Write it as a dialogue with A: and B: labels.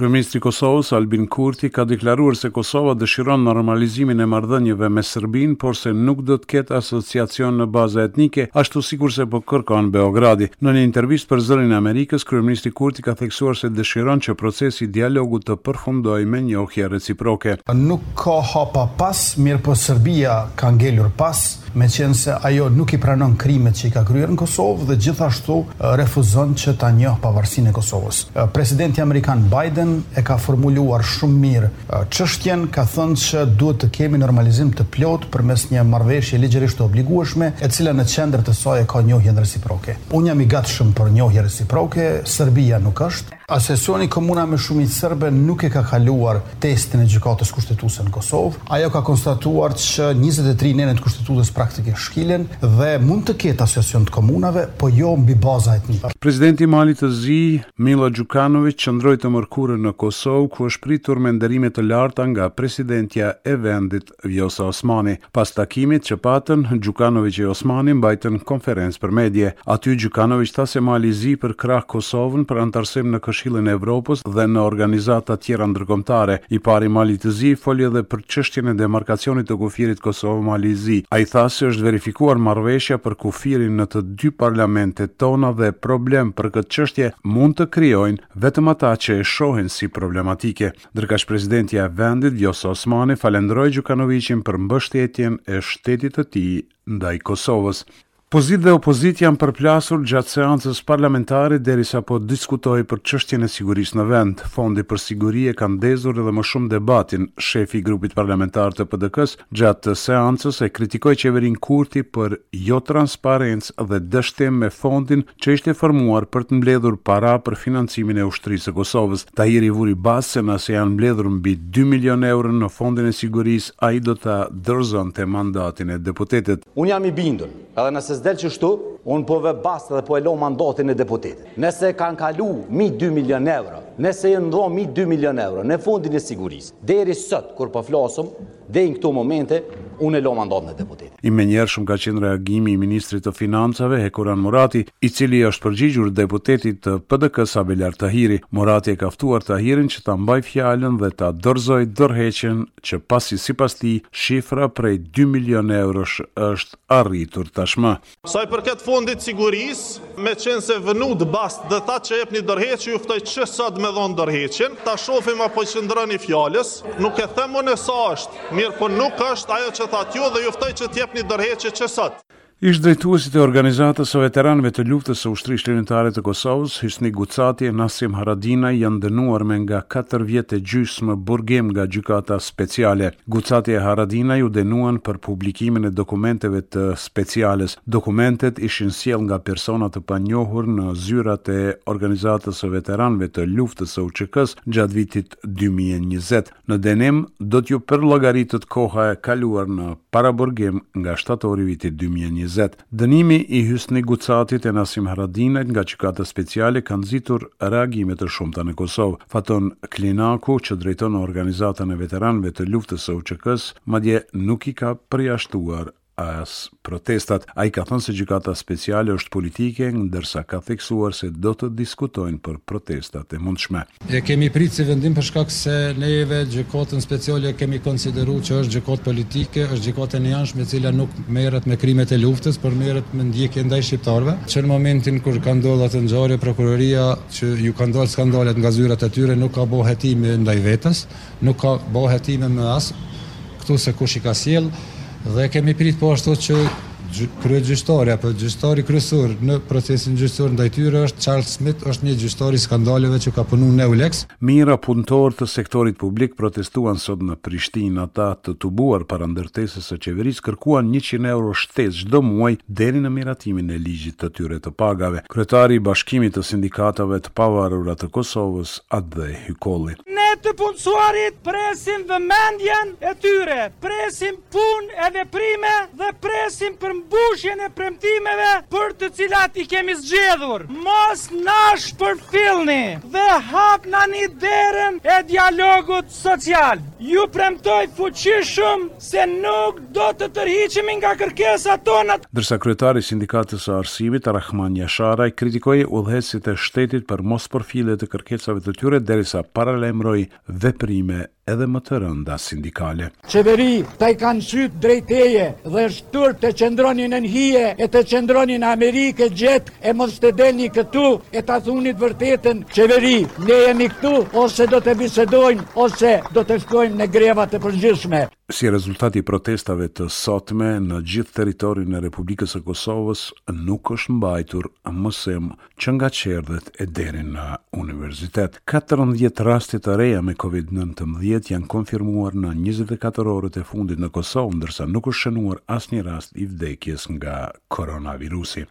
A: Kryeministri i Kosovës, Albin Kurti, ka deklaruar se Kosova dëshiron normalizimin e marrëdhënieve me Serbinë, por se nuk do të ketë asociacion në baza etnike, ashtu sikurse po kërkon Beogradi. Në një intervistë për Zërin e Amerikës, kryeministri Kurti ka theksuar se dëshiron që procesi i dialogut të përfundojë me njohje reciproke.
B: Nuk Ka hapa pas, mirëpo Serbia ka ngelur pas, meqenëse ajo nuk i pranon krimet që i ka kryer në Kosovë dhe gjithashtu refuzon që ta njohë pavarësinë e Kosovës. Presidenti amerikan Biden e ka formuluar shumë mirë çështjen, ka thënë që duhet të kemi normalizim të plotë përmes një marrëveshje ligjërisht të obligueshme, e cila në qendër të saj e ka njohjen reciproke. Unë jam i gatshëm për njohje reciproke, Serbia nuk është. Asociacioni i Komunave me Shumicë Serbe nuk e ka kaluar testin e Gjykatës Kushtetuese në Kosovë. Ajo ka konstatuar që njëzet e tri nene të Kushtetutës praktikisht shkilen dhe mund të ketë asociacion të komunave, po jo mbi baza etnike.
A: Presidenti i Malit të Zi, Milo Gjukanoviq qëndroi të mërkurën në Kosovë, ku është pritur me nderime të larta nga presidentja e vendit, Vjosa Osmani. Pas takimit që patën, Gjukanoviq e Osmani mbajtën konferencë për medie. Aty Gjukanoviq tha se Mali i Zi përkrah Kosovën për anëtarësim në Këshillin e Evropës dhe në organizata tjera ndërkombëtare. I pari i Malit të Zi foli edhe për çështjen e demarkacionit të kufirit Kosovë-Mali i Zi. Ai tha se është verifikuar marrëveshja për kufirin në të dy parlamentet tona dhe problem për këtë çështje mund të krijojnë vetëm ata që e shohin si problematike. Ndërkaq presidentja e vendit, Vjosa Osmani, falënderoi Gjukanoviqin për mbështetjen e shtetit të tij ndaj Kosovës. Pozitë dhe opozitë janë përplasur gjatë seancës parlamentare derisa po diskutohej për çështjen e sigurisë në vend. Fondi për siguri e ka ndezur edhe më shumë debatin. Shefi i grupit parlamentar të PDK-s, Gjatë seancës e kritikoi qeverinë Kurti për jotransparencë dhe dështim me fondin që ishte formuar për të mbledhur para për financimin e Ushtrisë së Kosovës. Tahiri vuri bast se nëse janë mbledhur mbi dy milionë euro në Fondin e Sigurisë, ai do ta dorëzonte mandatin e deputetit.
C: Unë jam i bindur, edhe nëse s'del kështu, unë po vë bast dhe po e lo mandatin e deputetit. Nëse kanë kalu mi dy milion euro, nëse jënë dhonë mi dy milion euro, në fondin e sigurisë, deri sot, kur po flasëm, deri në këto momente, unë e lo mandatin e deputetit.
A: I menjëhershëm ka qenë reagimi i ministrit të Financave, Hekuran Murati, i cili i është përgjigjur deputetit të PDK-së Abelard Tahiri. Murati e ka ftuar Tahirin që ta mbajë fjalën dhe ta dorëzojë dorëheqjen që pasi sipas tij shifra prej dy milionë eurosh është arritur tashmë.
D: Sa i përket Fondit të Sigurisë, meqenëse vutë bast dhe thatë që jepni dorëheqje ju ftoj që sot me dhon dorëheqjen, ta shofim a po i qëndroni fjalës, nuk e them unë sa është, mirëpo nuk është ajo që thatë ju dhe ju ftoj që të jepni dorëheqje që sot.
A: Ish drejtuesit e Organizatës së Veteranëve të Luftës së Ushtrisë Çlirimtare të Kosovës, Hysni Gucati e Nasim Haradinaj janë dënuar me nga katër vjet e gjysmë burgim nga Gjykata Speciale. Gucati e Haradinaj u dënuan për publikimin e dokumenteve të Speciales. Dokumentet ishin sjellë nga persona të panjohur në zyrat e Organizatës së Veteranëve të Luftës së UÇK-së gjatë vitit dy mijë e njëzet. Në dënim, do t'u përllogaritet koha e kaluar në paraburgim nga shtatori i vitit dy mijë e njëzet. Dënimi i Hysni Gucatit e Nasim Haradinajt nga Gjykata Speciale ka nxitur reagime të shumta në Kosovë. Faton Klinaku, që drejton Organizatën e Veteranëve të Luftës së UÇK-së, madje nuk i ka përjashtuar as protestat. Ai ka thënë se Gjykata Speciale është politike, ndërsa ka theksuar se do të diskutojnë për protestat e mundshme.
E: E kemi prit ksi vendim për shkak se neve Gjykatën Speciale e kemi konsideru që është gjykatë politike, është gjykatë e njëanshme e cila nuk merret me krimet e luftës, por merret me ndjekje ndaj shqiptarëve. Që në momentin kur ka ndodh ajo ngjarje, prokuroria që iu kanë dal skandalet nga zyrat e tyre nuk ka bo hetime ndaj vetes. Nuk ka bo hetime ma as këtu se kush i ka sjellë dhe kemi prit po ashtu që kryegjyqtari apo gjyqtari kryesor në procesin gjyqësor ndaj tyre është Charles Smith, është një gjyqtar i skandaleve që ka punu në Eulex.
A: Mijëra punëtorë të sektorit publik protestuan sot në Prishtinë. Ata të tubuar para ndërtesës së qeverisë kërkuan njëqind euro shtesë çdo muaj deri në miratimin e ligjit të tyre të pagave. Kryetari i Bashkimit të Sindikatave të Pavarura të Kosovës, Atdhe Hykolli.
F: Ne të punësuarit presim vëmendjen e tyre, presim punë e veprime dhe presim përmbushjen e premtimeve për të cilat i kemi zgjedhur. Mos na shpërfillni dhe hapnani derën e dialogut social, ju premtoj fuqishëm se nuk do të tërhiqemi nga kërkesat tona
A: të. Ndërsa kryetari i Sindikatës së Arsimit, Rrahman Jasharaj, kritikoi udhëheqësit e shtetit për mospërfillje të kërkesave të tyre derisa paralajmëroi veprime edhe më të rënda sindikale.
G: Qeveri, ta i kanë sytë drejt teje dhe është turp të qëndroni nën hije e të qëndroni në Amerikë gjetë. E mos të delni këtu e ta thuni të vërtetën qeveri, ne jemi këtu ose do të bisedojmë ose do të shkojmë në grevat e përgjithshme.
A: Si rezultat i protestave të sotme në gjithë territorin e Republikës së Kosovës nuk është mbajtur mësim që nga çerdhet e deri në universitet. Katërmbëdhjetë raste të reja me Covid nëntëmbëdhjetë janë konfirmuar në njëzet e katër orët e fundit në Kosovë, ndërsa nuk është shënuar asnjë rast i vdekjes nga koronavirusi.